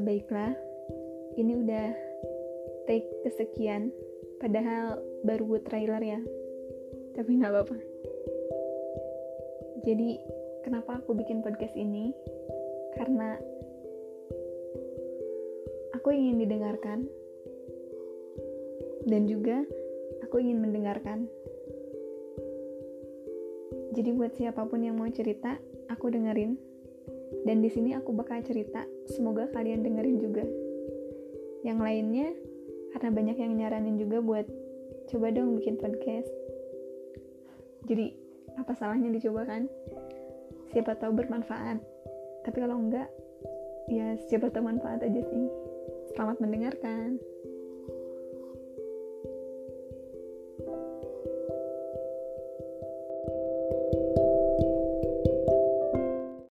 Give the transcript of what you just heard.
baiklah, ini udah take kesekian, padahal baru trailer ya, tapi nggak apa-apa. Jadi, kenapa aku bikin podcast ini? Karena aku ingin didengarkan, dan juga aku ingin mendengarkan. Jadi buat siapa pun yang mau cerita, aku dengerin. Dan di sini aku bakal cerita, semoga kalian dengerin juga. Yang lainnya, karena banyak yang nyaranin juga buat coba dong bikin podcast. Jadi, apa salahnya dicoba kan? Siapa tahu bermanfaat. Tapi kalau enggak, ya siapa tahu manfaat aja sih. Selamat mendengarkan.